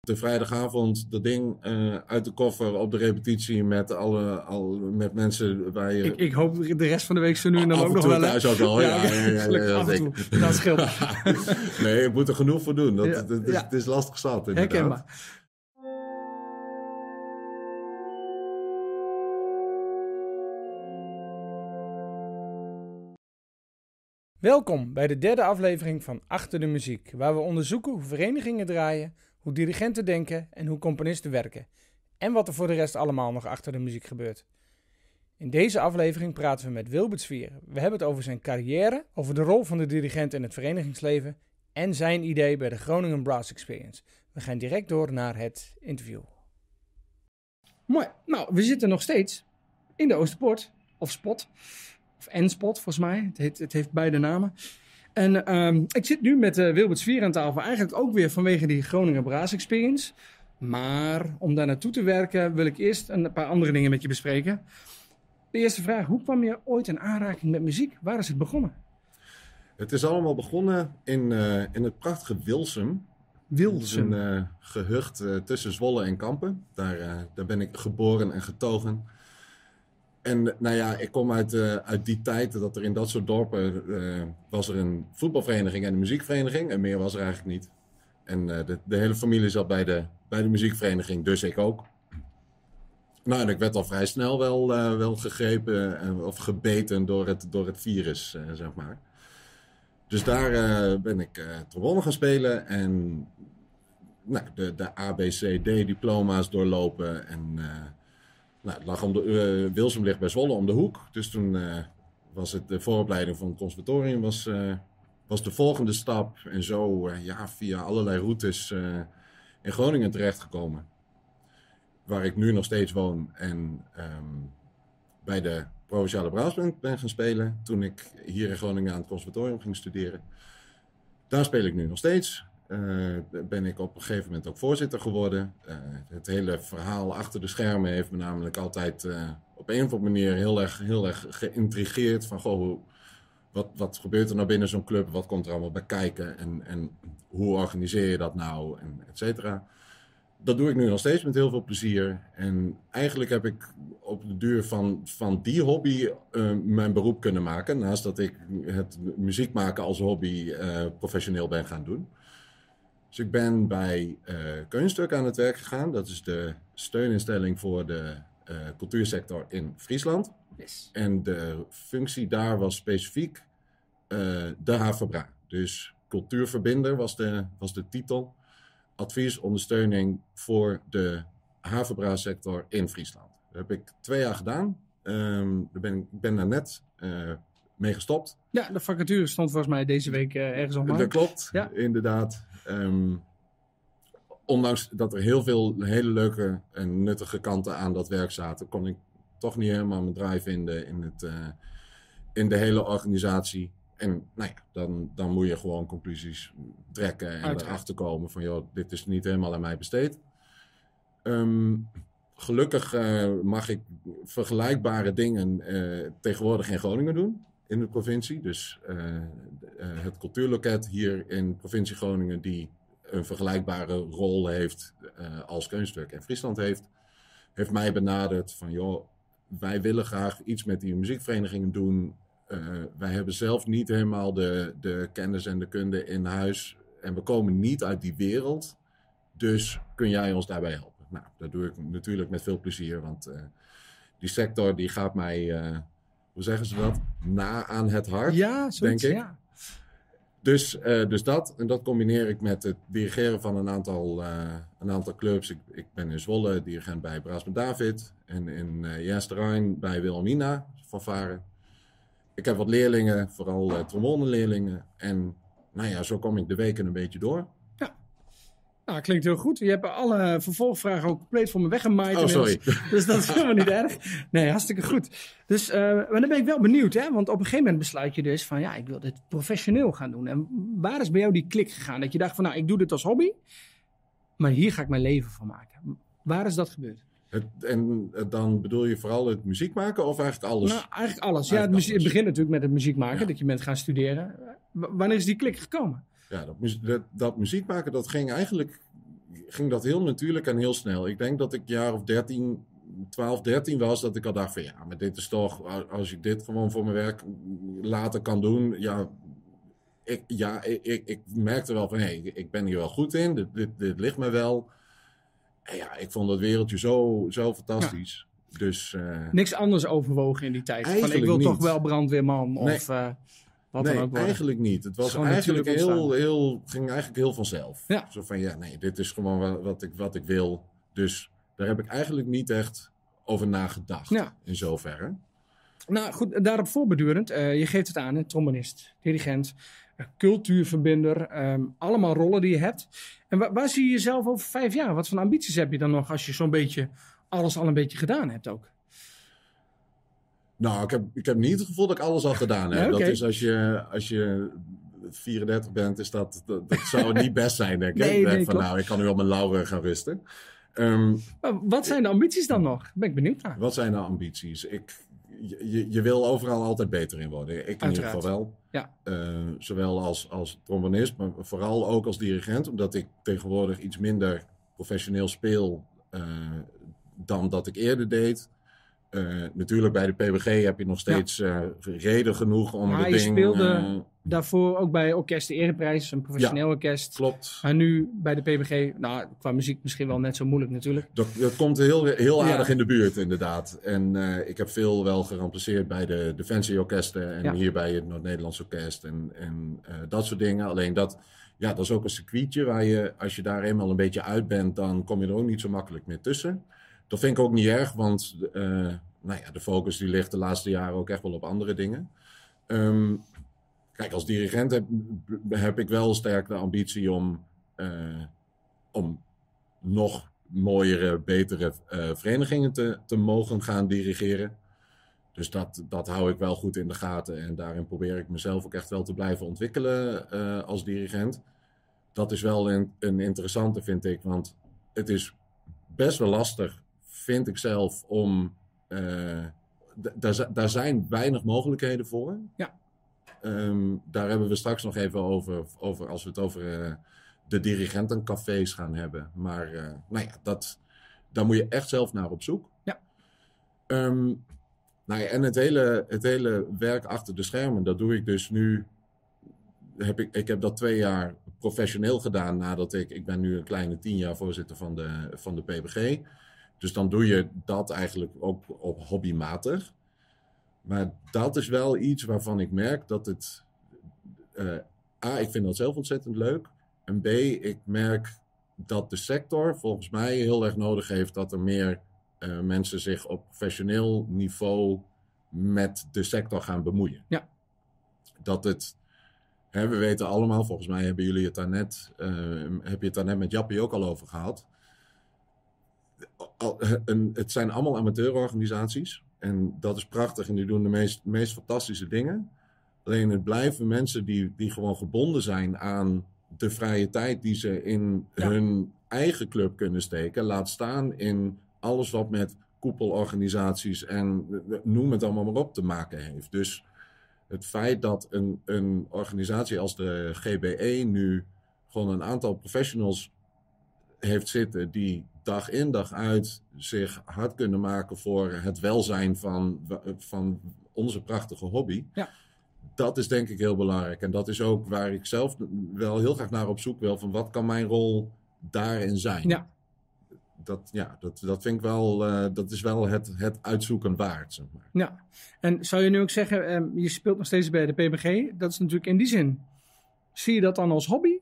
de vrijdagavond dat ding uh, uit de koffer op de repetitie met alle al, met mensen waar je... Ik, ik hoop de rest van de week zo nu en dan ook nog wel. thuis ook wel, ja. ja, ja, ja. Dat scheelt. nee, ik moet er genoeg voor doen. Dat, het, is, het is lastig zat inderdaad. Herkenbaar. Welkom bij de derde aflevering van Achter de Muziek, waar we onderzoeken hoe verenigingen draaien, hoe dirigenten denken en hoe componisten werken. En wat er voor de rest allemaal nog achter de muziek gebeurt. In deze aflevering praten we met Wilbert Svier. We hebben het over zijn carrière, over de rol van de dirigent in het verenigingsleven en zijn idee bij de Groningen Brass Experience. We gaan direct door naar het interview. Mooi. Nou, we zitten nog steeds in de Oosterpoort, of Spot. Of N-Spot, volgens mij. Het, het heeft beide namen. En ehm, ik zit nu met uh, Wilbert aan tafel. Eigenlijk ook weer vanwege die Groningen Braas Experience. Maar om daar naartoe te werken wil ik eerst een paar andere dingen met je bespreken. De eerste vraag, hoe kwam je ooit in aanraking met muziek? Waar is het begonnen? Het is allemaal begonnen in, uh, in het prachtige Wilsum. Wilsum? Een uh, gehucht tussen Zwolle en Kampen. Daar, daar ben ik geboren en getogen. En nou ja, ik kom uit, uh, uit die tijd dat er in dat soort dorpen uh, was er een voetbalvereniging en een muziekvereniging. En meer was er eigenlijk niet. En uh, de, de, hele familie zat bij de, bij de muziekvereniging, dus ik ook. Nou, en ik werd al vrij snel wel, wel gegrepen of gebeten door het, door het virus, zeg maar. Dus daar ben ik trombone gaan spelen en nou, de, de ABCD-diploma's doorlopen en nou, lag om de, uh, Wilsum ligt bij Zwolle om de hoek. Dus toen uh, was het de vooropleiding van het conservatorium was, uh, was de volgende stap. En zo ja, via allerlei routes in Groningen terechtgekomen. Waar ik nu nog steeds woon en um, bij de Provinciale Braasband ben gaan spelen. Toen ik hier in Groningen aan het conservatorium ging studeren. Daar speel ik nu nog steeds. Uh, ben ik op een gegeven moment ook voorzitter geworden. Uh, het hele verhaal achter de schermen heeft me namelijk altijd uh, op een of andere manier heel erg, heel erg geïntrigeerd. Van goh, wat, wat gebeurt er nou binnen zo'n club? Wat komt er allemaal bij kijken? En, en hoe organiseer je dat nou? En et cetera. Dat doe ik nu nog steeds met heel veel plezier. En eigenlijk heb ik op de duur van, van die hobby mijn beroep kunnen maken. Naast dat ik het muziek maken als hobby professioneel ben gaan doen. Dus ik ben bij uh, Keunstuk aan het werk gegaan. Dat is de steuninstelling voor de uh, cultuursector in Friesland. Yes. En de functie daar was specifiek uh, de HVBRA. Dus cultuurverbinder was de, was de titel. Advies, ondersteuning voor de HVBRA-sector in Friesland. Dat heb ik twee jaar gedaan. Um, daar ben, ik ben daar net mee gestopt. Ja, de vacature stond volgens mij deze week ergens online. Dat klopt, ja. inderdaad. Um, ondanks dat er heel veel hele leuke en nuttige kanten aan dat werk zaten, kon ik toch niet helemaal mijn draai vinden in, het, uh, in de hele organisatie. En nou ja, dan, dan moet je gewoon conclusies trekken en Uiteraard. erachter komen van, joh, dit is niet helemaal aan mij besteed. Um, gelukkig uh, mag ik vergelijkbare dingen uh, tegenwoordig in Groningen doen in de provincie. Dus uh, het cultuurloket hier in provincie Groningen, die een vergelijkbare rol heeft uh, als Keunstwerk en Friesland heeft, heeft mij benaderd van joh, wij willen graag iets met die muziekverenigingen doen. Wij hebben zelf niet helemaal de, de kennis en de kunde in huis en we komen niet uit die wereld. Dus kun jij ons daarbij helpen? Nou, dat doe ik natuurlijk met veel plezier, want die sector die gaat mij hoe zeggen ze dat? Na aan het hart, ja, zoiets, denk ik. Ja. Dus, uh, dus dat. En dat combineer ik met het dirigeren van een aantal, uh, een aantal clubs. Ik, ik ben in Zwolle dirigent bij Braas met David. En in uh, Jasterrein bij Wilhelmina van Varen. Ik heb wat leerlingen, vooral uh, trombone-leerlingen. En nou ja, zo kom ik de weken een beetje door. Nou, klinkt heel goed. Je hebt alle vervolgvragen ook compleet voor me weggemaaid. Oh, sorry. Dus dat is helemaal niet erg. Nee, hartstikke goed. Dus, uh, maar dan ben ik wel benieuwd, hè? Want op een gegeven moment besluit je dus van, ja, ik wil dit professioneel gaan doen. En waar is bij jou die klik gegaan? Dat je dacht van, nou, ik doe dit als hobby, maar hier ga ik mijn leven van maken. Waar is dat gebeurd? Het, en dan bedoel je vooral het muziek maken of eigenlijk alles? Nou, eigenlijk alles. Eigenlijk ja, het, begint natuurlijk met het muziek maken, ja. dat je bent gaan studeren. W wanneer is die klik gekomen? Ja, dat, dat, dat, muziek maken, dat ging eigenlijk ging dat heel natuurlijk en heel snel. Ik denk dat ik jaar of 13, 12, 13 was, dat ik al dacht van ja, maar dit is toch, als ik dit gewoon voor mijn werk later kan doen, ja, ik, ja, ik, ik, merkte wel van hé, hey, ik ben hier wel goed in, dit, dit, dit ligt me wel. En ja, ik vond het wereldje zo, zo fantastisch. Dus, uh, Niks anders overwogen in die tijd. Van, ik wil niet. toch wel brandweerman of uh, wat nee, dan ook. eigenlijk niet. Het was eigenlijk heel, heel, ging eigenlijk heel vanzelf. Ja. Zo van ja, nee, dit is gewoon wat ik, wat ik wil. Dus daar heb ik eigenlijk niet echt over nagedacht. Ja. In zoverre. Nou goed, daarop voorbedurend. Uh, je geeft het aan, een trombonist, dirigent, cultuurverbinder. Um, allemaal rollen die je hebt. En waar, waar zie je jezelf over vijf jaar? Wat voor ambities heb je dan nog als je zo'n beetje alles al een beetje gedaan hebt ook? Nou, ik heb, ik heb niet het gevoel dat ik alles al gedaan heb. Okay. Dat is als je, als je 34 bent, is dat, dat, dat zou niet best zijn, denk ik. Nee, ik denk nee, van, nou, ik kan nu op mijn lauren gaan rusten. Um, maar wat zijn de ambities dan nog? Ben ik benieuwd naar. Wat zijn de ambities? Ik, je, je wil overal altijd beter in worden. Ik in Uiteraard. ieder geval wel. Ja. Uh, zowel als, als trombonist, maar vooral ook als dirigent. Omdat ik tegenwoordig iets minder professioneel speel uh, dan dat ik eerder deed. Uh, natuurlijk bij de PBG heb je nog steeds ja. uh, reden genoeg om maar de je ding... speelde uh, daarvoor ook bij Orkest de Ereprijs, een professioneel Ja, orkest. klopt. Maar nu bij de PBG, nou, qua muziek misschien wel net zo moeilijk natuurlijk. Dat, dat komt heel, heel Ja. aardig in de buurt, inderdaad. En eh, ik heb veel wel gerampliceerd bij de Defensieorkesten en Ja. hier bij het Noord-Nederlands Orkest en, en eh, dat soort dingen. Alleen dat, ja, dat is ook een circuitje waar je, als je daar eenmaal een beetje uit bent, dan kom je er ook niet zo makkelijk meer tussen. Dat vind ik ook niet erg, want eh, nou ja, de focus die ligt de laatste jaren ook echt wel op andere dingen. Ehm, kijk, als dirigent heb, ik wel sterk de ambitie om, eh, om nog mooiere, betere eh, verenigingen te, te mogen gaan dirigeren. Dus dat, dat hou ik wel goed in de gaten. En daarin probeer ik mezelf ook echt wel te blijven ontwikkelen als dirigent. Dat is wel een, een interessante, vind ik. Want het is best wel lastig, vind ik zelf, om. eh, daar, zi- daar zijn weinig mogelijkheden voor. Ja. Ehm, daar hebben we straks nog even over, over als we het over eh, de dirigentencafés gaan hebben. Maar eh, nou ja, dat, daar moet je echt zelf naar op zoek. Ja. Ehm, nou ja, en het hele, het hele werk achter de schermen, dat doe ik dus nu. Heb ik, ik heb dat twee jaar professioneel gedaan nadat ik. Ik ben nu een kleine tien jaar voorzitter van de, van de PBG. Dus dan doe je dat eigenlijk ook op hobbymatig. Maar dat is wel iets waarvan ik merk dat het. eh, A, ik vind dat zelf ontzettend leuk. En B, ik merk dat de sector volgens mij heel erg nodig heeft dat er meer eh, mensen zich op professioneel niveau met de sector gaan bemoeien. Ja. Dat het. Hè, we weten allemaal, volgens mij hebben jullie het daar net, eh, heb je het daar net met Jappie ook al over gehad. Het zijn allemaal amateurorganisaties. En dat is prachtig en die doen de meest, meest fantastische dingen. Alleen het blijven mensen die, die gewoon gebonden zijn aan de vrije tijd die ze in Ja. hun eigen club kunnen steken. Laat staan in alles wat met koepelorganisaties en noem het allemaal maar op te maken heeft. Dus het feit dat een, een organisatie als de GBE nu gewoon een aantal professionals heeft zitten die dag in dag uit zich hard kunnen maken voor het welzijn van, van onze prachtige hobby. Ja. Dat is denk ik heel belangrijk. En dat is ook waar ik zelf wel heel graag naar op zoek wil. Van wat kan mijn rol daarin zijn? Ja. Dat, ja, dat, dat vind ik wel, eh, dat is wel het, het uitzoeken waard. Zeg maar. Ja. En zou je nu ook zeggen, ehm, je speelt nog steeds bij de PBG. Dat is natuurlijk in die zin. Zie je dat dan als hobby?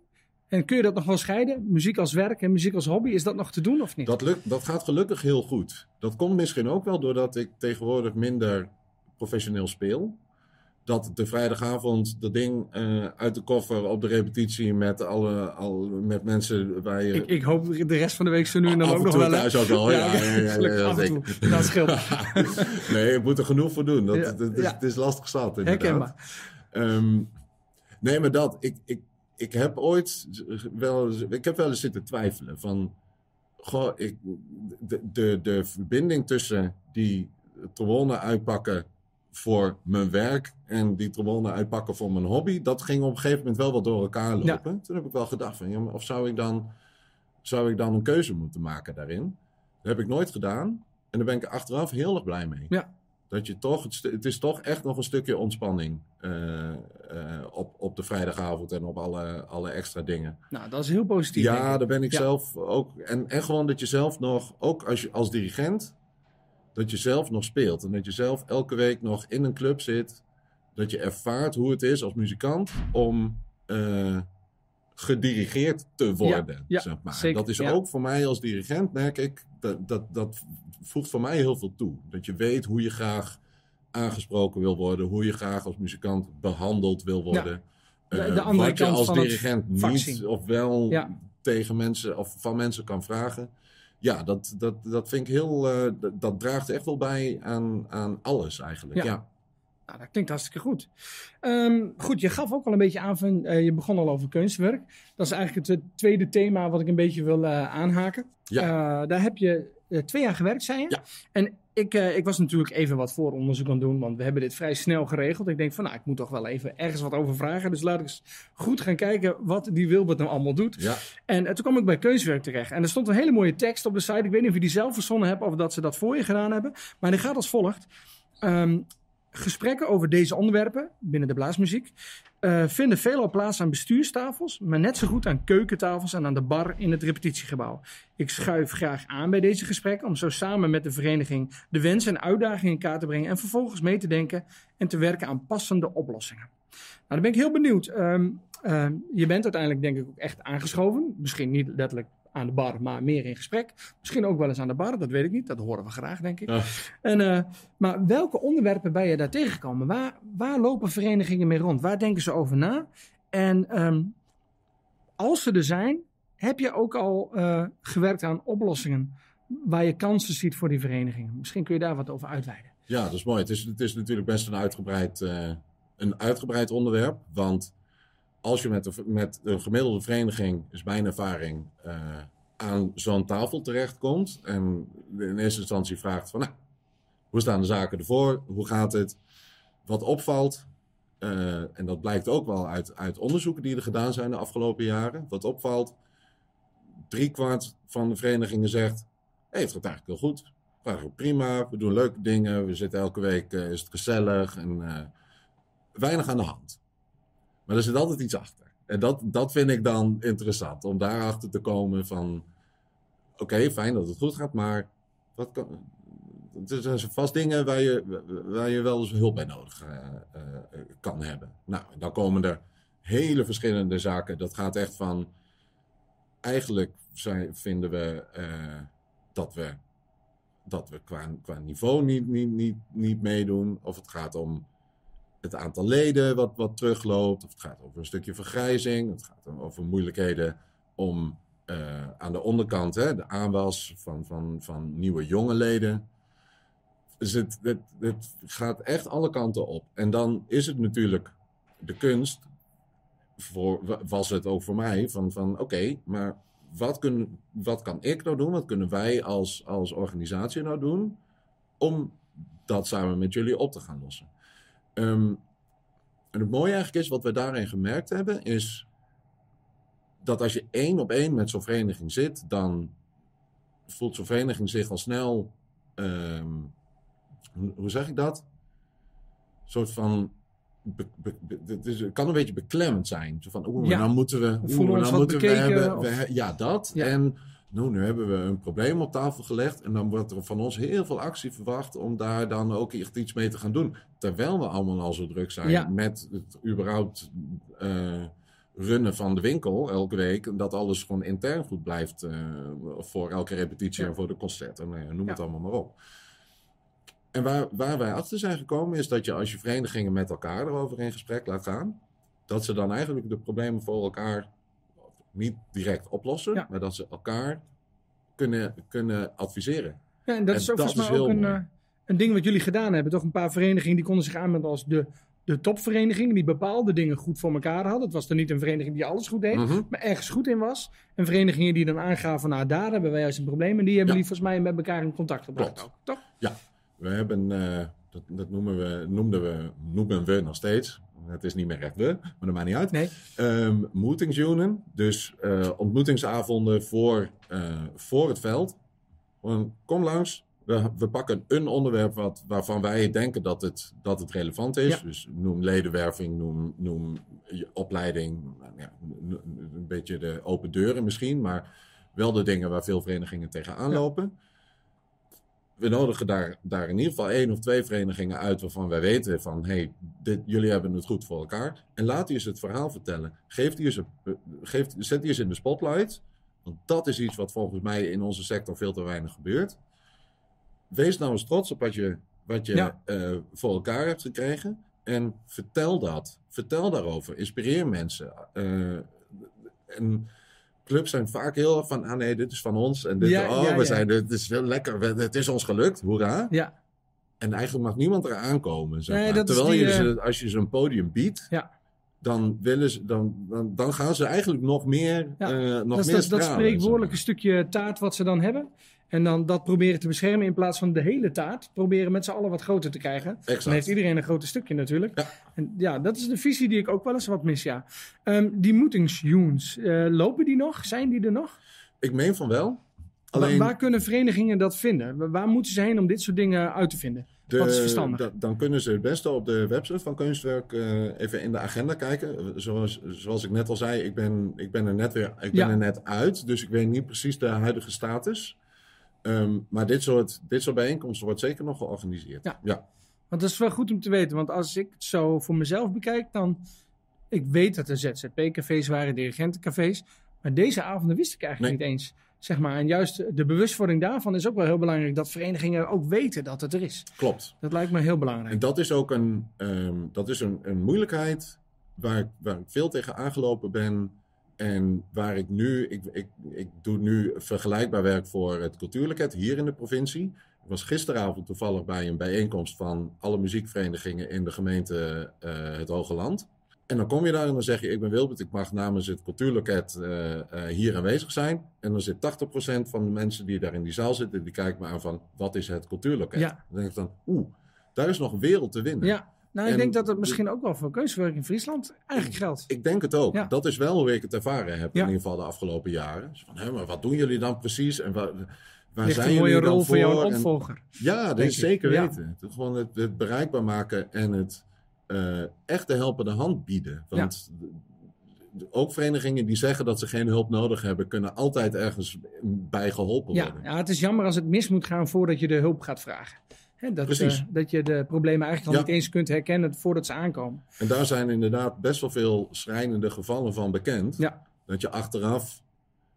En kun je dat nog wel scheiden? Muziek als werk en muziek als hobby, is dat nog te doen of niet? Dat, lukt, dat gaat gelukkig heel goed. Dat komt misschien ook wel doordat ik tegenwoordig minder professioneel speel. Dat de vrijdagavond dat ding eh, uit de koffer op de repetitie met, alle, al, met mensen waar je... Ik, ik hoop de rest van de week zo nu en dan ook nog wel. thuis ook wel. Ja, ja, ja, ja. Dat scheelt. nee, je moet er genoeg voor doen. Dat, is, het is lastig zat inderdaad. Herkenbaar. Ehm, nee, maar dat. Ik, ik, ik heb ooit wel, ik heb wel eens zitten twijfelen van, goh, ik, de, de, de verbinding tussen die trombone uitpakken voor mijn werk en die trombone uitpakken voor mijn hobby, dat ging op een gegeven moment wel wat door elkaar lopen. Toen heb ik wel gedacht van, ja, of zou ik dan, zou ik dan een keuze moeten maken daarin? Dat heb ik nooit gedaan. En daar ben ik achteraf heel erg blij mee. Ja. Dat je toch, het, het is toch echt nog een stukje ontspanning eh, op, op de vrijdagavond en op alle, alle extra dingen. Nou, dat is heel positief. Ja, daar ben ik Ja. zelf ook. En, en gewoon dat je zelf nog, ook als, je, als dirigent, dat je zelf nog speelt. En dat je zelf elke week nog in een club zit. Dat je ervaart hoe het is als muzikant om eh, gedirigeerd te worden. ja, zeg maar. zeker, dat is ook voor mij als dirigent, merk ik, dat, dat, dat voegt voor mij heel veel toe. Dat je weet hoe je graag aangesproken wil worden, hoe je graag als muzikant behandeld wil worden. De- Eh, de andere wat je als dirigent niet zien. of wel Ja. tegen mensen of van mensen kan vragen. Ja, dat, dat, dat vind ik heel. eh, dat, dat draagt echt wel bij aan, aan alles eigenlijk. Ja. Ja. Nou, dat klinkt hartstikke goed. Ehm, goed, je gaf ook al een beetje aan van, eh, je begon al over kunstwerk. Dat is eigenlijk het tweede thema wat ik een beetje wil eh, aanhaken. Ja. Eh, daar heb je twee jaar gewerkt, zei je? Ja. En ik, ik was natuurlijk even wat vooronderzoek aan het doen, want we hebben dit vrij snel geregeld. Ik denk van, nou, ik moet toch wel even ergens wat over vragen. Dus laat ik eens goed gaan kijken wat die Wilbert nou allemaal doet. ja. En toen kwam ik bij Keuswerk terecht. En er stond een hele mooie tekst op de site. Ik weet niet of je die zelf verzonnen hebt of dat ze dat voor je gedaan hebben. Maar die gaat als volgt. Ehm, gesprekken over deze onderwerpen binnen de blaasmuziek eh, vinden veelal plaats aan bestuurstafels, maar net zo goed aan keukentafels en aan de bar in het repetitiegebouw. Ik schuif graag aan bij deze gesprekken om zo samen met de vereniging de wensen en uitdagingen in kaart te brengen en vervolgens mee te denken en te werken aan passende oplossingen. Nou, dan ben ik heel benieuwd. Ehm, ehm, je bent uiteindelijk denk ik ook echt aangeschoven. Misschien niet letterlijk aan de bar, maar meer in gesprek. Misschien ook wel eens aan de bar, dat weet ik niet. Dat horen we graag, denk ik. Ja. En, eh, maar welke onderwerpen ben je daar tegengekomen? Waar, waar lopen verenigingen mee rond? Waar denken ze over na? En ehm, als ze er zijn, heb je ook al eh, gewerkt aan oplossingen waar je kansen ziet voor die verenigingen? Misschien kun je daar wat over uitweiden. Ja, dat is mooi. Het is, het is natuurlijk best een uitgebreid, eh, een uitgebreid onderwerp. Want als je met, met een gemiddelde vereniging, is mijn ervaring, eh, aan zo'n tafel terechtkomt. En in eerste instantie vraagt van, nou, hoe staan de zaken ervoor? Hoe gaat het? Wat opvalt, eh, en dat blijkt ook wel uit, uit onderzoeken die er gedaan zijn de afgelopen jaren. Wat opvalt, driekwart van de verenigingen zegt, hey, het gaat eigenlijk heel goed. Eigenlijk prima, we doen leuke dingen, we zitten elke week, eh, is het gezellig en weinig aan de hand. Maar er zit altijd iets achter. En dat, dat vind ik dan interessant, om daarachter te komen van, oké, fijn dat het goed gaat, maar wat kan, er zijn vast dingen waar je, waar je wel eens hulp bij nodig eh, eh, kan hebben. Nou, dan komen er hele verschillende zaken. Dat gaat echt van, eigenlijk zijn, vinden we eh, dat we, dat we qua, qua niveau niet, niet, niet, niet meedoen. Of het gaat om het aantal leden wat, wat terugloopt. Of het gaat over een stukje vergrijzing. Het gaat over moeilijkheden om eh, aan de onderkant hè, de aanwas van, van, van nieuwe jonge leden. Dus het, het, het gaat echt alle kanten op. En dan is het natuurlijk de kunst, voor, was het ook voor mij, van, van oké, maar wat, kun, wat kan ik nou doen? Wat kunnen wij als, als organisatie nou doen om dat samen met jullie op te gaan lossen? Ehm, en het mooie eigenlijk is, wat we daarin gemerkt hebben, is dat als je één op één met zo'n vereniging zit, dan voelt zo'n vereniging zich al snel, ehm, hoe, zeg ik dat? Een soort van, be- be- be- het, kan een beetje beklemmend zijn. Zo van, oeh, Ja. nou moeten we, oeh, nou moeten we hebben, we ja, dat. Ja. En nou, nu hebben we een probleem op tafel gelegd en dan wordt er van ons heel veel actie verwacht om daar dan ook echt iets mee te gaan doen. Terwijl we allemaal al zo druk zijn Ja. met het überhaupt eh, runnen van de winkel elke week. En dat alles gewoon intern goed blijft eh, voor elke repetitie Ja. en voor de concerten. Nou noem het Ja. allemaal maar op. En waar, waar wij achter zijn gekomen is dat je als je verenigingen met elkaar erover in gesprek laat gaan, dat ze dan eigenlijk de problemen voor elkaar niet direct oplossen, Ja. maar dat ze elkaar kunnen, kunnen adviseren. Ja, en dat En is ook dat volgens mij ook een, eh, een ding wat jullie gedaan hebben. Toch een paar verenigingen die konden zich aanmelden als de, de topvereniging. Die bepaalde dingen goed voor elkaar hadden. Het was er niet een vereniging die alles goed deed. Mhm. Maar ergens goed in was. En verenigingen die dan aangaven, nou daar hebben wij juist een probleem. En die hebben Ja. die volgens mij met elkaar in contact gebracht ook. Toch? We hebben, eh, dat, dat noemen we, noemden we, noemen we nog steeds. Het is niet meer echt we, maar dat maakt niet uit. Nee. Meetingsunen, dus eh, ontmoetingsavonden voor, eh, voor het veld. Kom langs, we, we pakken een onderwerp wat, waarvan wij denken dat het, dat het relevant is. Ja. Dus noem ledenwerving, noem, noem je opleiding, nou ja, een beetje de open deuren misschien, maar wel de dingen waar veel verenigingen tegenaan lopen. We nodigen daar, daar in ieder geval één of twee verenigingen uit waarvan wij weten van, hey, dit, jullie hebben het goed voor elkaar. En laat die eens het verhaal vertellen. Geef die eens, een- geef, zet die eens in de spotlight. Want dat is iets wat volgens mij in onze sector veel te weinig gebeurt. Wees nou eens trots op wat je, wat je Ja. eh, voor elkaar hebt gekregen. En vertel dat. Vertel daarover. Inspireer mensen. Eh, en clubs zijn vaak heel van, ah nee, dit is van ons. En dit, Ja, oh, ja, we ja. zijn, dit is heel lekker. We- Het is ons gelukt. Hoera. Ja, En eigenlijk mag niemand eraan komen. Zeg Nee, maar. Terwijl die, je eh, ze, als je ze een podium biedt, Ja. dan, willen ze, dan, dan, dan gaan ze eigenlijk nog meer, eh, nog dat is meer dat, dat spreekwoordelijke zeg stukje taart wat ze dan hebben. En dan dat proberen te beschermen in plaats van de hele taart. Proberen met z'n allen wat groter te krijgen. Exact. Dan heeft iedereen een groter stukje natuurlijk. Ja. En ja, dat is de visie die ik ook wel eens wat mis, ja. Ehm, die moetingsjoens, eh, lopen die nog? Zijn die er nog? Ik meen van wel. Alleen Waar kunnen verenigingen dat vinden? Wa- Waar moeten ze heen om dit soort dingen uit te vinden? de- wat is verstandig? da- dan kunnen ze het beste op de website van Kunstwerk eh, even in de agenda kijken. Zoals, zoals ik net al zei, ik ben, ik ben, er, net weer, ik ben Ja. er net uit. Dus ik weet niet precies de huidige status. Ehm, maar dit soort, dit soort bijeenkomsten wordt zeker nog georganiseerd. Ja. ja. Want dat is wel goed om te weten. Want als ik het zo voor mezelf bekijk, dan... Ik weet dat er ZZP-cafés waren, dirigentencafés. Maar deze avonden wist ik eigenlijk niet eens. Zeg maar. En juist de bewustwording daarvan is ook wel heel belangrijk. Dat verenigingen ook weten dat het er is. klopt. Dat lijkt me heel belangrijk. En dat is ook een, ehm, dat is een, een moeilijkheid waar ik, waar ik veel tegen aangelopen ben. En waar ik nu, ik, ik, ik doe nu vergelijkbaar werk voor het Cultuurloket hier in de provincie. Ik was gisteravond toevallig bij een bijeenkomst van alle muziekverenigingen in de gemeente eh, Het Hoge Land. En dan kom je daar en dan zeg je, ik ben Wilbert, ik mag namens het Cultuurloket eh, hier aanwezig zijn. En dan zit 80% van de mensen die daar in die zaal zitten, die kijken me aan van, wat is het Cultuurloket? Ja. Dan denk ik dan, oeh, daar is nog een wereld te winnen. Ja, nou, ik En denk dat het misschien ook wel voor keuzewerk in Friesland eigenlijk geldt. Ik denk het ook. Ja. Dat is wel hoe ik het ervaren heb, Ja. in ieder geval de afgelopen jaren. Dus van, hé, maar wat doen jullie dan precies? En waar, waar zijn een mooie jullie dan rol voor jou voor? En- opvolger. ja, dat is zeker Ja. weten. Het, gewoon het, het bereikbaar maken en het eh, echt de helpende hand bieden. Want ook verenigingen die zeggen dat ze geen hulp nodig hebben, kunnen altijd ergens bij geholpen worden. ja, het is jammer als het mis moet gaan voordat je de hulp gaat vragen. Hè, dat, eh, dat je de problemen eigenlijk al Ja. niet eens kunt herkennen voordat ze aankomen. En daar zijn inderdaad best wel veel schrijnende gevallen van bekend. Ja. Dat je achteraf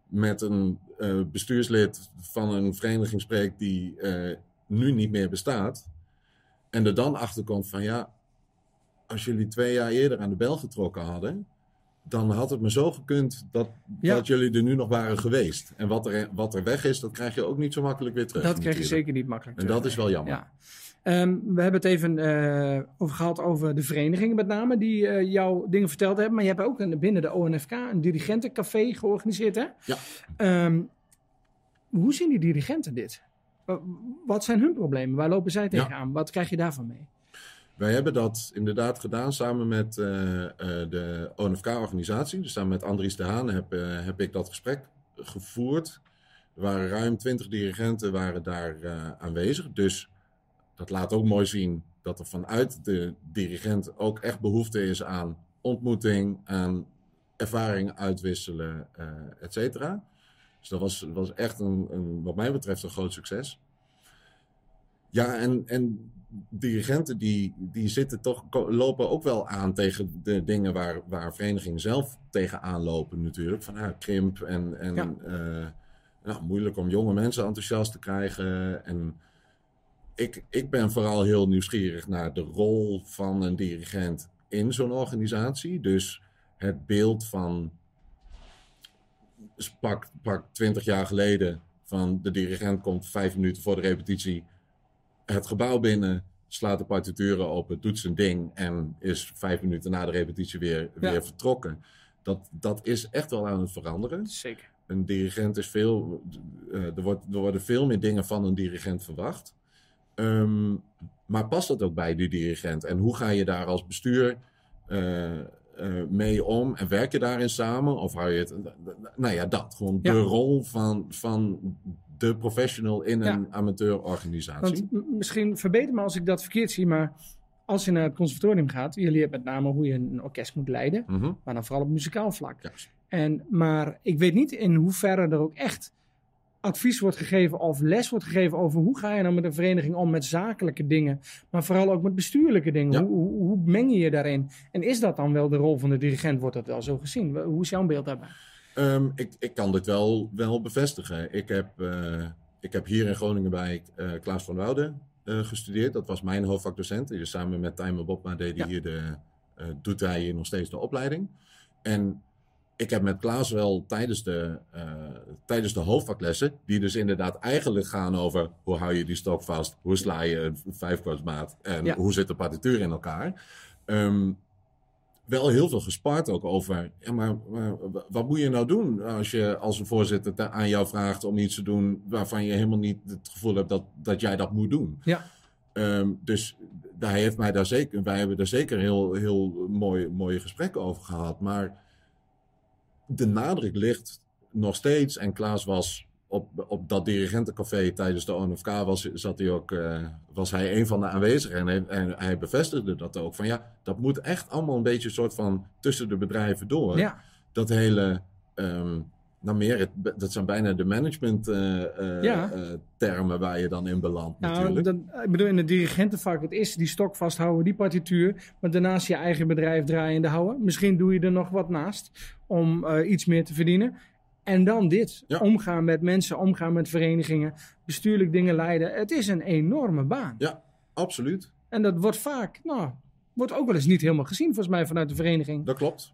met een eh, bestuurslid van een vereniging spreekt die eh, nu niet meer bestaat. En er dan achter komt van ja, als jullie twee jaar eerder aan de bel getrokken hadden, dan had het me zo gekund dat, Ja. dat jullie er nu nog waren geweest. En wat er, wat er weg is, dat krijg je ook niet zo makkelijk weer terug. dat krijg je zeker niet makkelijk En terug, dat is wel jammer. Ja. Ehm, we hebben het even eh, over gehad over de verenigingen met name die eh, jouw dingen verteld hebben. Maar je hebt ook een, binnen de ONFK een dirigentencafé georganiseerd hè? Ja. Ehm, hoe zien die dirigenten dit? Wa- Wat zijn hun problemen? Waar lopen zij tegenaan? Wat krijg je daarvan mee? Wij hebben dat inderdaad gedaan samen met eh, eh, de ONFK-organisatie. Dus samen met Andries de Haan heb, eh, heb ik dat gesprek gevoerd. Er waren ruim twintig dirigenten waren daar aanwezig. Dus dat laat ook mooi zien dat er vanuit de dirigent ook echt behoefte is aan ontmoeting, aan ervaring uitwisselen, et cetera. Dus dat was, was echt een, een, wat mij betreft een groot succes. Ja, en, en dirigenten die, die zitten toch, lopen ook wel aan tegen de dingen waar, waar verenigingen zelf tegenaan lopen natuurlijk. Van ja, krimp en, en Ja. eh, nou, moeilijk om jonge mensen enthousiast te krijgen. En ik, ik ben vooral heel nieuwsgierig naar de rol van een dirigent in zo'n organisatie. Dus het beeld van pak, pak 20 jaar geleden van de dirigent komt vijf minuten voor de repetitie het gebouw binnen, slaat de partituren open, doet zijn ding en is vijf minuten na de repetitie weer, Ja. weer vertrokken. Dat, dat is echt wel aan het veranderen. Zeker. Een dirigent is veel. eh, er, wordt, er worden veel meer dingen van een dirigent verwacht. Ehm, maar past dat ook bij die dirigent? En hoe ga je daar als bestuur eh, eh, mee om? En werk je daarin samen? Of hou je het... Nou ja, dat. Gewoon Ja. de rol van, van de professional in Ja. een amateurorganisatie. Want misschien verbeter me als ik dat verkeerd zie, maar als je naar het conservatorium gaat, je leert met name hoe je een orkest moet leiden, Mhm. maar dan vooral op muzikaal vlak. En, maar ik weet niet in hoeverre er ook echt advies wordt gegeven of les wordt gegeven over hoe ga je nou met een vereniging om met zakelijke dingen, maar vooral ook met bestuurlijke dingen. Ja. Hoe, hoe, hoe meng je je daarin? En is dat dan wel de rol van de dirigent? Wordt dat wel zo gezien? Hoe is jouw beeld daarbij? Ehm, ik, ik kan dit wel, wel bevestigen. Ik heb, eh, ik heb hier in Groningen bij eh, Klaas van Wouden eh, gestudeerd. Dat was mijn hoofdvakdocent. Dus samen met Tijmen Bobma deed Ja. hier de, doet hij hier nog steeds de opleiding. En ik heb met Klaas wel tijdens de, tijdens de hoofdvaklessen, die dus inderdaad eigenlijk gaan over hoe hou je die stok vast, hoe sla je een vijfkwartsmaat en Ja. hoe zit de partituur in elkaar. Ehm, wel heel veel gespart ook over. Ja, maar, maar wat moet je nou doen als je als een voorzitter te- aan jou vraagt om iets te doen waarvan je helemaal niet het gevoel hebt dat, dat jij dat moet doen? Ja. Ehm, dus hij heeft mij daar zeker, wij hebben daar zeker heel, heel mooi, mooie gesprekken over gehad. Maar de nadruk ligt nog steeds, en Klaas was op, op dat dirigentencafé tijdens de ONFK, was, zat hij ook, eh, was hij een van de aanwezigen. En hij, en hij bevestigde dat ook. Van ja, dat moet echt allemaal een beetje een soort van tussen de bedrijven door. Ja, Dat hele, nou meer, het, dat zijn bijna de management eh, eh, Ja. termen waar je dan in belandt nou, natuurlijk. dat, ik bedoel in het dirigentenvak, het is die stok vasthouden, die partituur, maar daarnaast je eigen bedrijf draaiende houden. Misschien doe je er nog wat naast om iets meer te verdienen. En dan dit, Ja. omgaan met mensen, omgaan met verenigingen, bestuurlijk dingen leiden. Het is een enorme baan. Ja, absoluut. En dat wordt vaak, nou, wordt ook wel eens niet helemaal gezien volgens mij vanuit de vereniging. Dat klopt.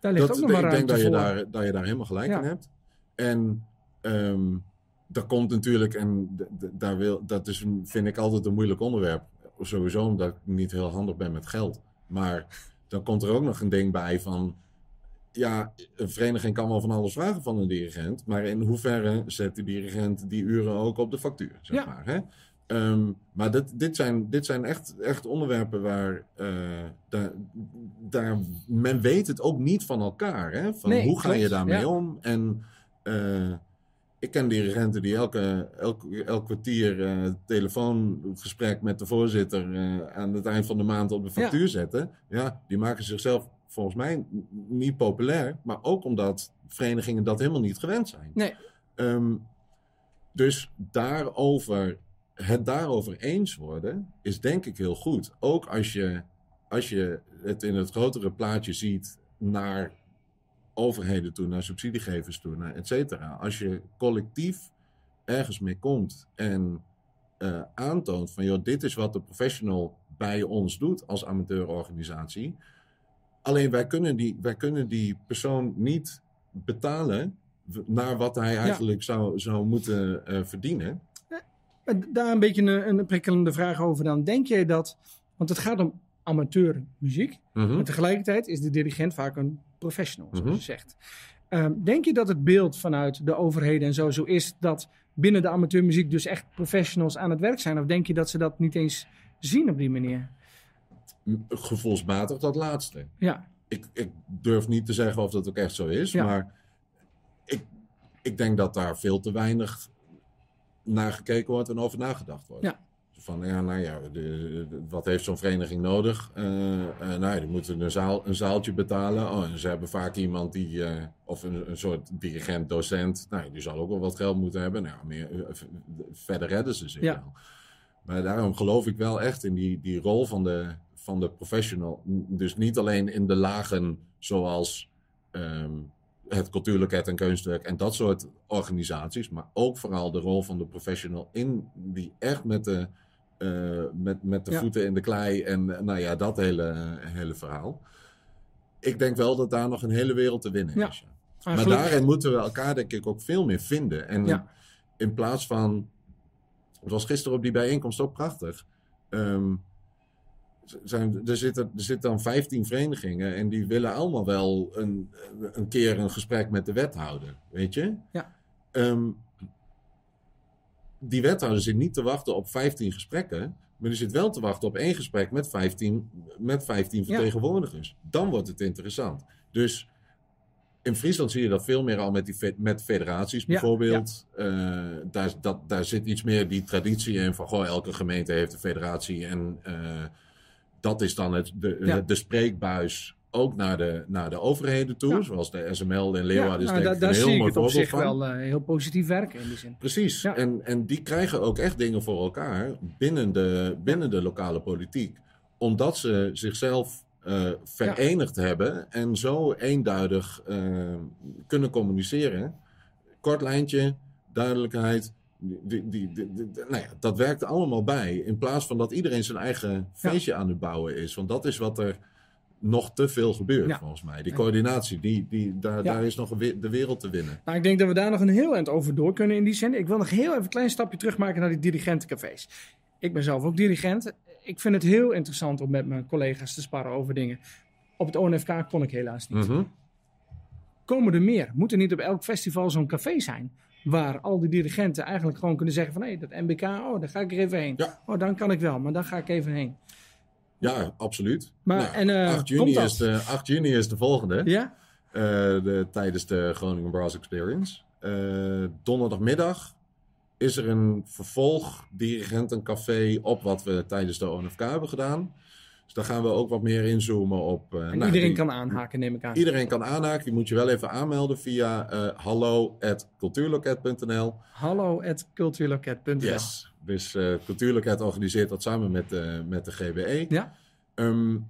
Daar ligt dat, ook nog maar ik denk dat je, daar, dat je daar helemaal gelijk Ja. in hebt. En ehm dat komt natuurlijk, en daar wil, dat is, vind ik altijd een moeilijk onderwerp. Sowieso omdat ik niet heel handig ben met geld. Maar dan komt er ook nog een ding bij van. Ja, een vereniging kan wel van alles vragen van een dirigent. Maar in hoeverre zet de dirigent die uren ook op de factuur? Zeg Ja. maar, hè? Ehm, maar dit, dit zijn, dit zijn echt, echt onderwerpen waar. eh, daar, daar, men weet het ook niet van elkaar. Hè? Van Nee, hoe ga je daarmee ja. om? En eh, ik ken dirigenten die elke, elk, elk kwartier eh, telefoongesprek met de voorzitter aan het eind van de maand op de factuur zetten. Ja, die maken zichzelf volgens mij niet populair. Maar ook omdat verenigingen dat helemaal niet gewend zijn. Nee. Ehm, dus daarover, het daarover eens worden is denk ik heel goed. Ook als je, als je het in het grotere plaatje ziet naar overheden toe, naar subsidiegevers toe, naar et cetera. Als je collectief ergens mee komt en eh, aantoont van joh, dit is wat de professional bij ons doet als amateurorganisatie. Alleen wij kunnen die, wij kunnen die persoon niet betalen naar wat hij eigenlijk zou, zou moeten eh, verdienen. En Daar een beetje een, een prikkelende vraag over dan. Denk jij dat, want het gaat om amateurmuziek, Mhm. maar tegelijkertijd is de dirigent vaak een professional, zoals Mhm. je zegt. Ehm, denk je dat het beeld vanuit de overheden en zo zo is dat binnen de amateurmuziek dus echt professionals aan het werk zijn? Of denk je dat ze dat niet eens zien op die manier? Gevoelsmatig dat laatste. Ja, Ik, ik durf niet te zeggen of dat ook echt zo is, Ja. maar ik, ik denk dat daar veel te weinig naar gekeken wordt en over nagedacht wordt. Ja. Van ja, nou ja, de, de- wat heeft zo'n vereniging nodig? Eh, nou die moeten een, zaal, een zaaltje betalen. Oh, en ze hebben vaak iemand die, eh, of een, een soort dirigent, docent, nou, die zal ook wel wat geld moeten hebben. Nou, meer, verder redden ze zich Ja. wel. Maar daarom geloof ik wel echt in die, die rol van de, van de professional. Dus niet alleen in de lagen zoals ehm, het cultuurlijkheid en kunstwerk en dat soort organisaties, maar ook vooral de rol van de professional in die echt met de, eh, met, met de Ja. voeten in de klei en nou ja, dat hele, hele verhaal. Ik denk wel dat daar nog een hele wereld te winnen Ja. is. Ja. maar, daarin moeten we elkaar denk ik ook veel meer vinden. En in plaats van... Het was gisteren op die bijeenkomst ook prachtig. Ehm, zijn, er, zitten, er zitten dan 15 verenigingen en die willen allemaal wel een, een keer een gesprek met de wethouder. Weet je? Ja. Ehm, die wethouder zit niet te wachten op 15 gesprekken, Maar je zit wel te wachten op één gesprek met 15, met 15 vertegenwoordigers. Dan wordt het interessant. Dus in Friesland zie je dat veel meer al met, die met federaties bijvoorbeeld. Ja, daar, dat, daar zit iets meer die traditie in van goh, elke gemeente heeft een federatie. En uh, dat is dan het, de, de spreekbuis ook naar de, naar de overheden toe, zoals de SML in Leeuwarden. Ja, nou, is daar zie ik het op zich wel uh, heel positief werken in die zin. Precies, en, en die krijgen ook echt dingen voor elkaar binnen de, binnen de lokale politiek. Omdat ze zichzelf uh, verenigd hebben en zo eenduidig uh, kunnen communiceren. Kort lijntje, duidelijkheid. Die, die, die, nou ja, dat werkt allemaal bij. In plaats van dat iedereen zijn eigen feestje aan het bouwen is. Want dat is wat er nog te veel gebeurt, volgens mij. Die coördinatie, die, die, daar, daar is nog de wereld te winnen. Nou, ik denk dat we daar nog een heel eind over door kunnen in die zin. Ik wil nog heel even een klein stapje terugmaken naar die dirigentencafés. Ik ben zelf ook dirigent. Ik vind het heel interessant om met mijn collega's te sparren over dingen. Op het ONFK kon ik helaas niet. Mm Komen er meer? Moet er niet op elk festival zo'n café zijn? Waar al die dirigenten eigenlijk gewoon kunnen zeggen van... hé, dat MBK, oh, daar ga ik er even heen. Oh, dan kan ik wel, maar dan ga ik even heen. Ja, absoluut. Maar, nou, en, uh, 8, juni is de, 8 juni is de volgende. Ja? Uh, de, tijdens de Groningen Brass Experience. Uh, donderdagmiddag is er een vervolg dirigentencafé op wat we tijdens de ONFK hebben gedaan. Dus daar gaan we ook wat meer inzoomen op. Uh, en nou, iedereen kan aanhaken, neem ik aan. Iedereen kan aanhaken. Die moet je wel even aanmelden via uh, hallo.cultuurloket.nl. Hallo.cultuurloket.nl. Yes. Dus uh, Cultuurloket organiseert dat samen met, uh, met de GBE. Ja. Um,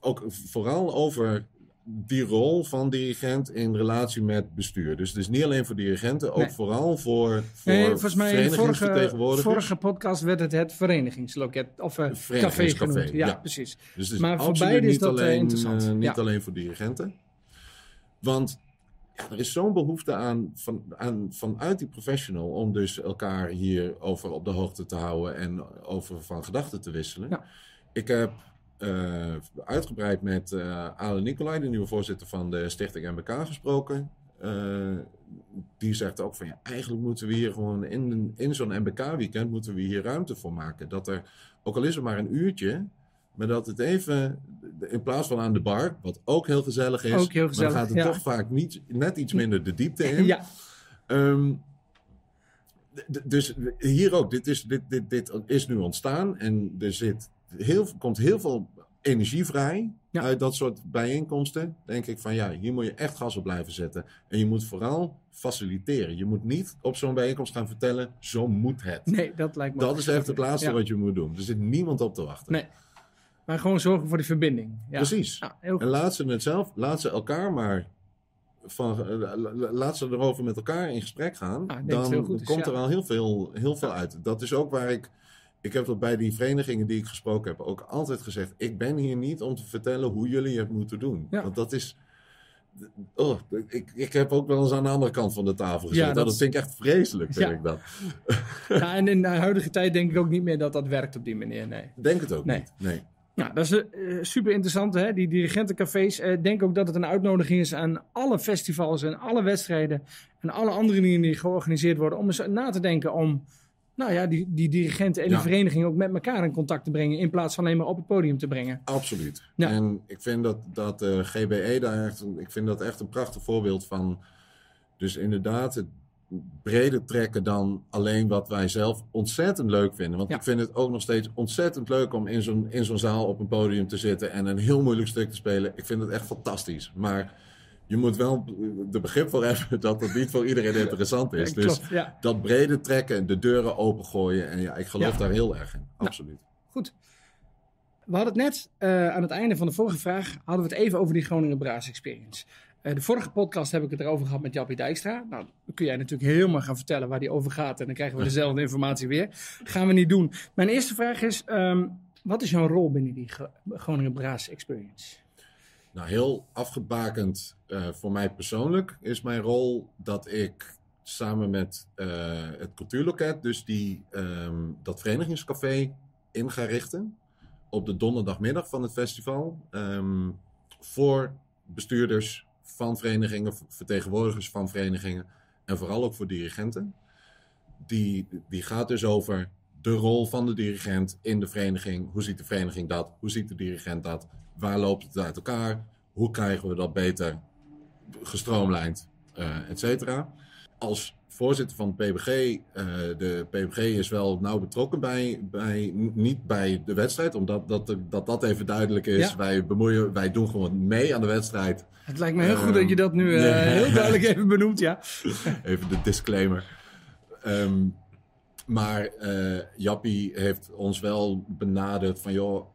ook vooral over die rol van dirigent in relatie met bestuur. Dus het is niet alleen voor dirigenten, ook vooral voor, voor nee, volgens mij vorige, vorige podcast werd het het verenigingsloket of uh, café genoemd. Ja, precies. Dus het maar voor beide is dat alleen, interessant. Uh, niet ja. alleen voor dirigenten. Want ja, er is zo'n behoefte aan, van, aan, vanuit die professional om dus elkaar hierover op de hoogte te houden en over van gedachten te wisselen. Ja. Ik heb uh, uitgebreid met uh, Ale Nicolai, de nieuwe voorzitter van de Stichting MBK, gesproken. Uh, die zegt ook van ja, eigenlijk moeten we hier gewoon in, in zo'n MBK-weekend moeten we hier ruimte voor maken. Dat er, ook al is het maar een uurtje, maar dat het even, in plaats van aan de bar, wat ook heel gezellig is, ook heel gezellig, maar gaat het toch vaak niet, net iets minder de diepte in. Ja. Um, dus hier ook, dit is, dit, dit, dit is nu ontstaan en er zit heel, komt heel veel energie vrij uit dat soort bijeenkomsten. Denk ik van ja, hier moet je echt gas op blijven zetten. En je moet vooral faciliteren. Je moet niet op zo'n bijeenkomst gaan vertellen, zo moet het. Nee, dat lijkt me. Dat is echt het laatste wat je moet doen. Er zit niemand op te wachten. Nee. Maar gewoon zorgen voor die verbinding. Ja. Precies. en laat ze het zelf, laat ze elkaar maar van, eh, laat ze erover met elkaar in gesprek gaan. dan komt er al heel veel, heel veel uit. Dat is ook waar ik ik heb dat bij die verenigingen die ik gesproken heb ook altijd gezegd. Ik ben hier niet om te vertellen hoe jullie het moeten doen. Want dat is. Oh, ik, ik heb ook wel eens aan de andere kant van de tafel gezeten. dat, vind ik echt vreselijk, vind ik dat. Ja, en in de huidige tijd denk ik ook niet meer dat dat werkt op die manier. Nee. Denk het ook niet. Nee. Nou, dat is uh, super interessant, hè? die dirigentencafés. Ik uh, denk ook dat het een uitnodiging is aan alle festivals en alle wedstrijden en alle andere dingen die georganiseerd worden, om eens na te denken om nou ja, die, die dirigenten en die verenigingen ook met elkaar in contact te brengen. In plaats van alleen maar op het podium te brengen. Absoluut. Ja. En ik vind dat, dat uh, eh, GBE daar echt, ik vind dat echt een prachtig voorbeeld van. Dus inderdaad, het breder trekken dan alleen wat wij zelf ontzettend leuk vinden. Want ik vind het ook nog steeds ontzettend leuk om in zo'n, in zo'n zaal op een podium te zitten en een heel moeilijk stuk te spelen. Ik vind het echt fantastisch. Maar je moet wel de begrip voor hebben dat het niet voor iedereen interessant is. dus dat brede trekken en de deuren opengooien. En ja, ik geloof daar heel erg in. Absoluut. goed. We hadden het net uh, aan het einde van de vorige vraag. hadden we het even over die Groningen Braas Experience. Uh, de vorige podcast heb ik het erover gehad met Jappie Dijkstra. Nou, dan kun jij natuurlijk helemaal gaan vertellen waar die over gaat. En dan krijgen we dezelfde informatie weer. gaan we niet doen. Mijn eerste vraag is: um, wat is jouw rol binnen die Groningen Braas Experience? Nou, heel afgebakend uh, voor mij persoonlijk is mijn rol dat ik samen met uh, het cultuurloket, dus die, um, dat verenigingscafé in ga richten op de donderdagmiddag van het festival. Um, voor bestuurders van verenigingen, vertegenwoordigers van verenigingen en vooral ook voor dirigenten. Die, die gaat dus over de rol van de dirigent in de vereniging. Hoe ziet de vereniging dat? Hoe ziet de dirigent dat? Waar loopt het uit elkaar? Hoe krijgen we dat beter gestroomlijnd, uh, et cetera? Als voorzitter van het PBG, uh, de PBG is wel nauw betrokken bij, bij, niet bij de wedstrijd, omdat dat, dat, dat even duidelijk is. Wij, bemoeien, wij doen gewoon mee aan de wedstrijd. Het lijkt me heel goed dat je dat nu uh, heel duidelijk even benoemt, ja. even de disclaimer. Um, maar uh, Jappie heeft ons wel benaderd van, joh,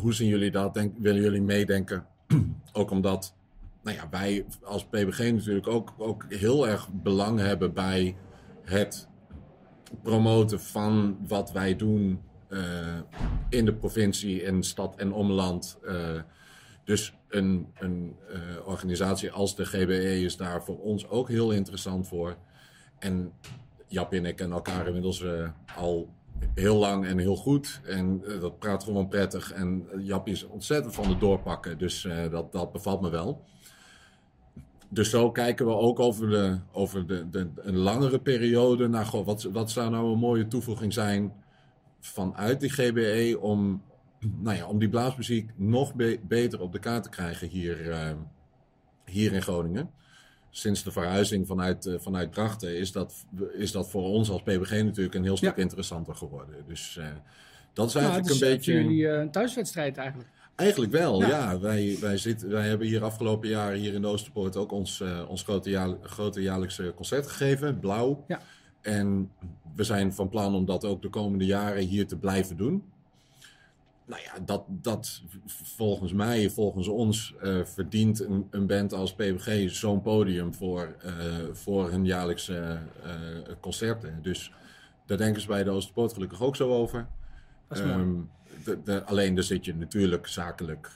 hoe zien jullie dat? Denk, willen jullie meedenken? ook omdat nou ja, wij als PBG natuurlijk ook, ook heel erg belang hebben bij het promoten van wat wij doen uh, in de provincie, in stad en omland. Uh, dus een, een uh, organisatie als de GBE is daar voor ons ook heel interessant voor. En Jap en ik kennen elkaar inmiddels al heel lang en heel goed. En dat praat gewoon prettig. En Jap is ontzettend van de doorpakken. Dus dat, dat bevalt me wel dus zo kijken we ook over, de, over de, de, een langere periode naar goh, wat, wat zou nou een mooie toevoeging zijn vanuit die GBE om, nou ja, om die blaasmuziek nog beter op de kaart te krijgen hier, hier in Groningen. Sinds de verhuizing vanuit, uh, vanuit Drachten is dat, is dat voor ons als PBG natuurlijk een heel stuk ja. interessanter geworden. Dus uh, dat is eigenlijk nou, een beetje. jullie een thuiswedstrijd eigenlijk. Eigenlijk wel, ja. ja. Wij, wij, zitten, wij hebben hier afgelopen jaren hier in de Oosterpoort ook ons, uh, ons grote, jaar, grote jaarlijkse concert gegeven, Blauw. Ja. En we zijn van plan om dat ook de komende jaren hier te blijven doen. Nou ja, dat, dat volgens mij, volgens ons, uh, verdient een, een, band als PBG zo'n podium voor, uh, voor hun jaarlijkse concerten. Dus daar denken ze bij de Oosterpoort gelukkig ook zo over. Is um, de, de, alleen daar zit je natuurlijk zakelijk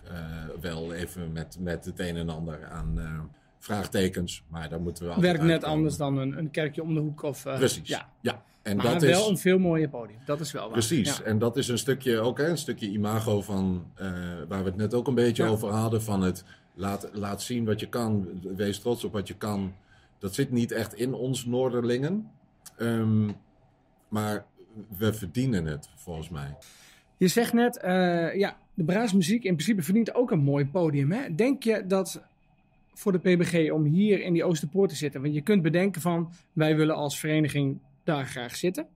wel even met, met het een en ander aan vraagtekens. Maar daar moeten we Werkt net uitkomen. anders dan een, een kerkje om de hoek. Of, uh, Precies, Ja. ja. En maar dat wel is, een veel mooier podium. Dat is wel waar. Precies, Ja. en dat is een stukje ook hè, een stukje imago van waar we het net ook een beetje Ja. over hadden. Van het laat, laat zien wat je kan, wees trots op wat je kan. Dat zit niet echt in ons Noorderlingen. Um, maar we verdienen het volgens mij. Je zegt net, uh, ja, de braasmuziek in principe verdient ook een mooi podium. Hè? Denk je dat voor de PBG om hier in die Oosterpoort te zitten, want je kunt bedenken van wij willen als vereniging daar graag zitten.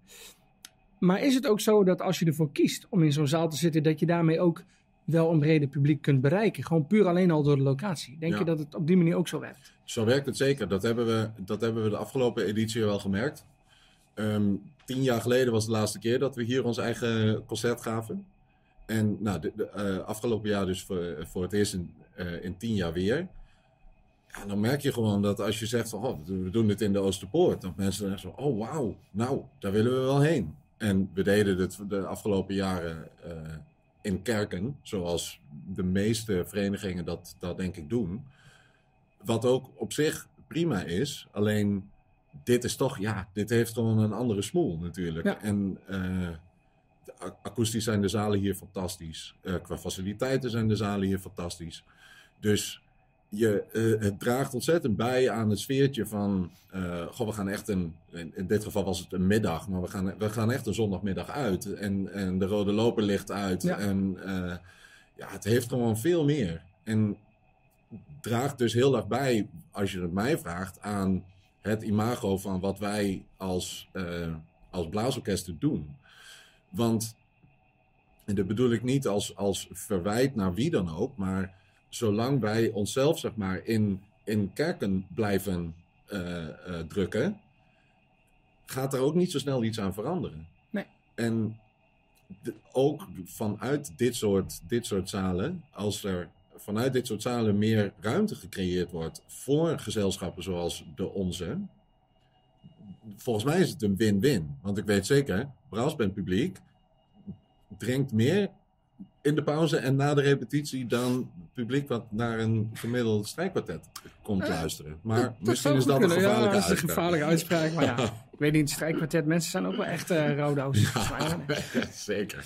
Maar is het ook zo dat als je ervoor kiest om in zo'n zaal te zitten, dat je daarmee ook wel een breder publiek kunt bereiken? Gewoon puur alleen al door de locatie. Denk Ja. je dat het op die manier ook zo werkt? Zo werkt het zeker. Dat hebben we, dat hebben we de afgelopen editie wel gemerkt. Ehm, tien jaar geleden was de laatste keer dat we hier ons eigen concert gaven. En nou, de, de, eh, afgelopen jaar dus voor, voor het eerst in, eh, in tien jaar weer. Ja, dan merk je gewoon dat als je zegt van, oh, we doen dit in de Oosterpoort. Dat mensen dan echt zo, oh wauw, nou, daar willen we wel heen. En we deden het de afgelopen jaren eh, in kerken, zoals de meeste verenigingen dat, dat denk ik doen. Wat ook op zich prima is, alleen dit is toch, ja, dit heeft gewoon een andere smoel natuurlijk. Ja. En uh, akoestisch zijn de zalen hier fantastisch. Uh, qua faciliteiten zijn de zalen hier fantastisch. Dus je, uh, het draagt ontzettend bij aan het sfeertje van, goh, we gaan echt een, in, dit geval was het een middag, maar we gaan, we gaan echt een zondagmiddag uit. En, en de rode loper ligt uit. Ja. En ja, het heeft gewoon veel meer. En draagt dus heel erg bij, als je het mij vraagt, aan het imago van wat wij als, als blaasorkesten doen. Want, en dat bedoel ik niet als, als verwijt naar wie dan ook, maar zolang wij onszelf zeg maar in, in kerken blijven uh, uh, drukken, gaat er ook niet zo snel iets aan veranderen. Nee. En de, ook vanuit dit soort, dit soort zalen, als er vanuit dit soort zalen meer ruimte gecreëerd wordt voor gezelschappen zoals de onze. Volgens mij is het een win-win. Want ik weet zeker, Braasband publiek drinkt meer in de pauze en na de repetitie dan het publiek wat naar een gemiddeld strijkkwartet komt luisteren. Maar dat misschien is dat een gevaarlijke ja, dat is een uitspraak. gevaarlijke uitspraak. Maar ja, ik weet niet, strijkkwartet, mensen zijn ook wel echt uh, roodhoos. Ja, zeker.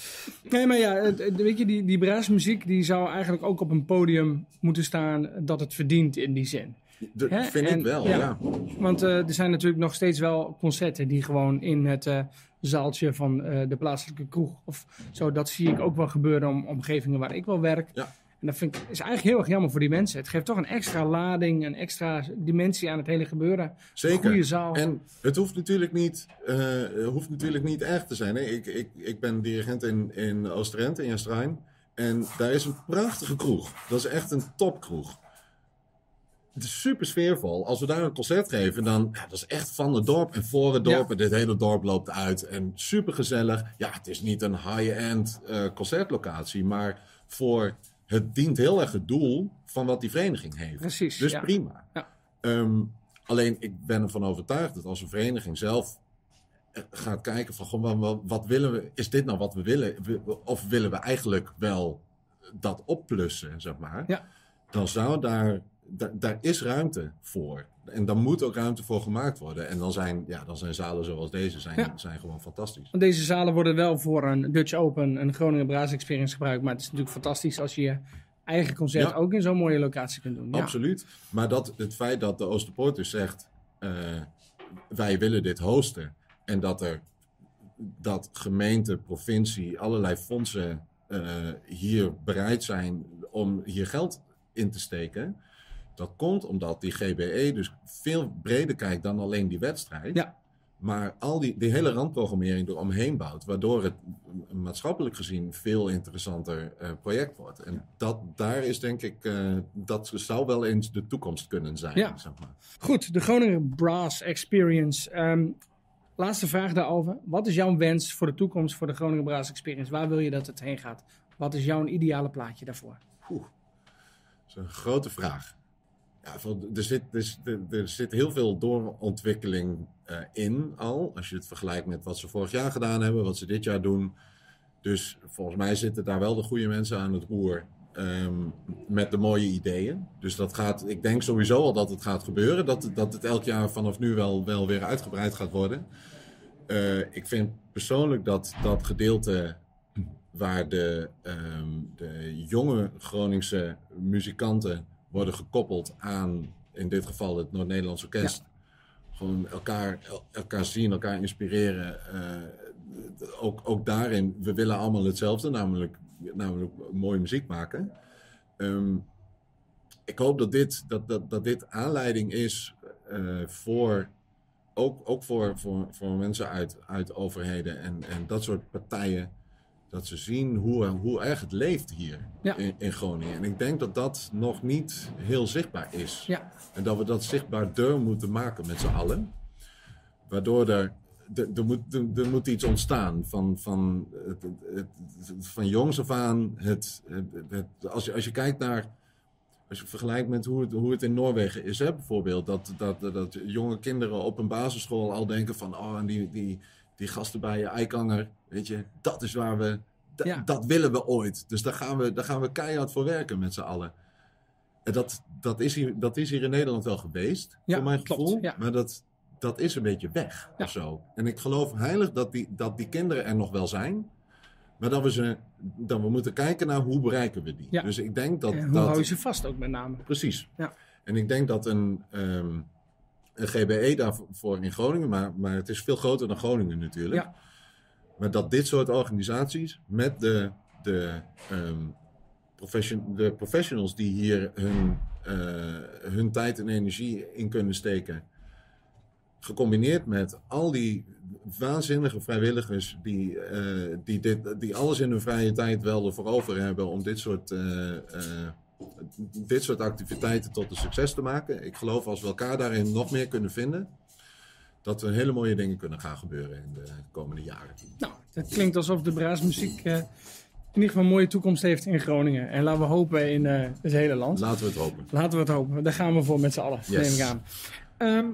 Nee, maar ja, het, weet je, die, die braasmuziek die zou eigenlijk ook op een podium moeten staan dat het verdient in die zin. Dat Hè? vind En- ik wel, ja. ja. Want eh, er zijn natuurlijk nog steeds wel concerten die gewoon in het eh, zaaltje van eh, de plaatselijke kroeg of zo, dat zie ik ook wel gebeuren om omgevingen waar ik wel werk. Ja. En dat vind ik, is eigenlijk heel erg jammer voor die mensen. Het geeft toch een extra lading, een extra dimensie aan het hele gebeuren. Zeker. Goede zaal. En het hoeft natuurlijk niet, hoeft natuurlijk niet erg te zijn. Hè? Ik, ik, ik ben dirigent in, in Oosterend, in Jastrijn. En daar is een prachtige kroeg. Dat is echt een topkroeg. Het is super sfeervol. Als we daar een concert geven, dan ja, dat is echt van het dorp en voor het dorp. Ja. En dit hele dorp loopt uit. En super gezellig. Ja, het is niet een high-end eh, concertlocatie. Maar voor, het dient heel erg het doel van wat die vereniging heeft. Precies. Dus ja. prima. Ja. Ehm, alleen ik ben ervan overtuigd dat als een vereniging zelf eh, gaat kijken van wat, willen we, is dit nou wat we willen? Of willen we eigenlijk wel dat opplussen, zeg maar? Ja. Dan zou daar, da- daar is ruimte voor. En daar moet ook ruimte voor gemaakt worden. En dan zijn, ja, dan zijn zalen zoals deze zijn, Ja. zijn gewoon fantastisch. Want deze zalen worden wel voor een Dutch Open, een Groningen Brass Experience gebruikt. Maar het is natuurlijk fantastisch als je je eigen concert Ja. ook in zo'n mooie locatie kunt doen. Ja. Absoluut. Maar dat, het feit dat de Oosterpoort dus zegt: eh, wij willen dit hosten. En dat er dat gemeente, provincie, allerlei fondsen eh, hier bereid zijn om hier geld in te steken. Dat komt omdat die GBE dus veel breder kijkt dan alleen die wedstrijd. Ja. Maar al die, die hele randprogrammering eromheen bouwt. Waardoor het maatschappelijk gezien veel interessanter eh, project wordt. En dat, daar is denk ik, eh, dat zou wel eens de toekomst kunnen zijn. Ja. Zeg maar. Goed, de Groningen Brass Experience. Ehm, laatste vraag daarover. Wat is jouw wens voor de toekomst voor de Groningen Brass Experience? Waar wil je dat het heen gaat? Wat is jouw ideale plaatje daarvoor? Oeh, dat is een grote vraag. Ja, er, zit, er, zit- er zit heel veel doorontwikkeling eh, in al. Als je het vergelijkt met wat ze vorig jaar gedaan hebben, wat ze dit jaar doen. Dus volgens mij zitten daar wel de goede mensen aan het roer. ehm, met de mooie ideeën. Dus dat gaat, ik denk sowieso al dat het gaat gebeuren. Dat, dat het elk jaar vanaf nu wel, wel weer uitgebreid gaat worden. Eh, ik vind persoonlijk dat dat gedeelte waar de, ehm, de jonge Groningse muzikanten worden gekoppeld aan, in dit geval het Noord-Nederlands Orkest. Gewoon elkaar, el- elkaar zien, elkaar inspireren. eh, ook, ook daarin, we willen allemaal hetzelfde, namelijk, namelijk mooie muziek maken. Ehm, ik hoop dat dit, dat, dat, dat dit aanleiding is eh, voor, ook, ook voor, voor, voor mensen uit, uit overheden en, en dat soort partijen dat ze zien hoe, hoe erg het leeft hier Ja. in, in Groningen. En ik denk dat dat nog niet heel zichtbaar is. Ja, En dat we dat zichtbaarder moeten maken met z'n allen. Waardoor er, er, er, moet, er, er moet iets ontstaan van, van, het, het, het- van jongs af aan. Het, als, je, als je kijkt naar, als je vergelijkt met hoe het, hoe het in Noorwegen is, hè, bijvoorbeeld. Dat, dat, dat jonge kinderen op een basisschool al denken van, oh, en die, die, die gasten bij je Eikanger, weet je, dat is waar we, Ja. dat willen we ooit. Dus daar gaan we, daar gaan we keihard voor werken met z'n allen. En dat, dat, is hier, dat is hier in Nederland wel geweest, Ja, voor mijn klopt, gevoel. ja. Maar dat, dat is een beetje weg of zo. En ik geloof heilig dat die, dat die kinderen er nog wel zijn. Maar dat we, ze, dat we moeten kijken naar hoe bereiken we die. Dus ik denk dat... en hoe dat hou je ze vast ook met name? Precies. Ja. En ik denk dat een, ehm, een GBE daarvoor in Groningen, maar, maar het is veel groter dan Groningen natuurlijk. Ja. Maar dat dit soort organisaties met de, de, ehm, profession, de professionals die hier hun, eh, hun tijd en energie in kunnen steken, gecombineerd met al die waanzinnige vrijwilligers die, eh, die, dit, die alles in hun vrije tijd wel ervoor over hebben om dit soort, eh, dit soort activiteiten tot een succes te maken. Ik geloof als we elkaar daarin nog meer kunnen vinden, dat er hele mooie dingen kunnen gaan gebeuren in de komende jaren. Nou, het klinkt alsof de braasmuziek eh in ieder geval een mooie toekomst heeft in Groningen. En laten we hopen in eh, het hele land. Laten we het hopen. Laten we het hopen. Daar gaan we voor met z'n allen, Yes. neem ik aan. Ehm,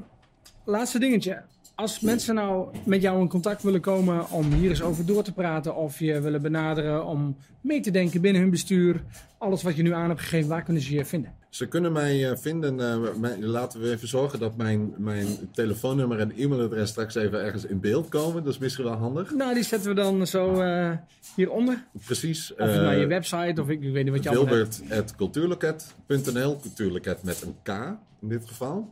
laatste dingetje. Als mensen nou met jou in contact willen komen om hier eens over door te praten... of je willen benaderen om mee te denken binnen hun bestuur... alles wat je nu aan hebt gegeven, waar kunnen ze je vinden? Ze kunnen mij eh, vinden. eh, laten we even zorgen dat mijn, mijn telefoonnummer en e-mailadres straks even ergens in beeld komen. Dat is misschien wel handig. Nou, die zetten we dan zo eh, hieronder. Precies. Of naar je website, of ik, ik weet niet wat je allemaal hebt. Wilbert.cultuurloket.nl. Cultuurloket met een K in dit geval.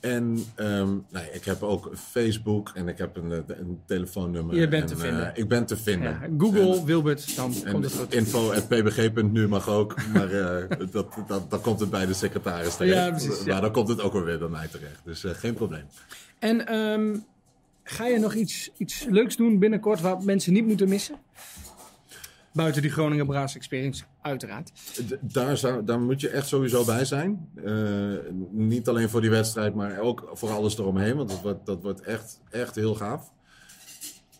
En ehm, nee, ik heb ook Facebook en ik heb een, een telefoonnummer. Je bent en, te vinden. eh, ik ben te vinden. Ja, Google Wilbert, dan En komt het goed. info.pbg.nu mag ook, maar eh, dat, dat, dan komt het bij de secretaris terecht. Ja, precies, ja. Maar dan komt het ook weer weer bij mij terecht. Dus eh, geen probleem. En ehm, ga je nog iets, iets leuks doen binnenkort wat mensen niet moeten missen? Buiten die Groningen Brass Experience, uiteraard. Daar, zou, daar moet je echt sowieso bij zijn. Eh, niet alleen voor die wedstrijd, maar ook voor alles eromheen. Want dat wordt, dat wordt echt, echt heel gaaf.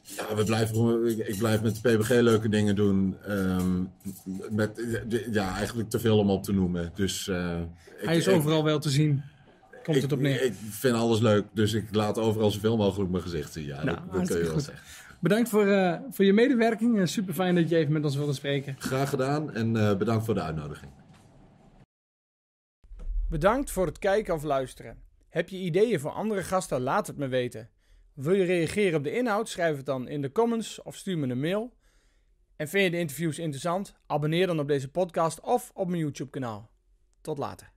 Ja, we blijven, ik, ik blijf met de PBG leuke dingen doen. Ehm, met, ja, eigenlijk te veel om op te noemen. Dus, eh, Hij ik- is ik- overal wel te zien. Komt ik, het op neer. Ik vind alles leuk, dus ik laat overal zoveel mogelijk mijn gezicht zien. Ja, Nou, dat, dat kun je wel goed. zeggen. Bedankt voor, eh, voor je medewerking. Super fijn dat je even met ons wilde spreken. Graag gedaan en eh, bedankt voor de uitnodiging. Bedankt voor het kijken of luisteren. Heb je ideeën voor andere gasten? Laat het me weten. Wil je reageren op de inhoud? Schrijf het dan in de comments of stuur me een mail. En vind je de interviews interessant? Abonneer dan op deze podcast of op mijn YouTube kanaal. Tot later.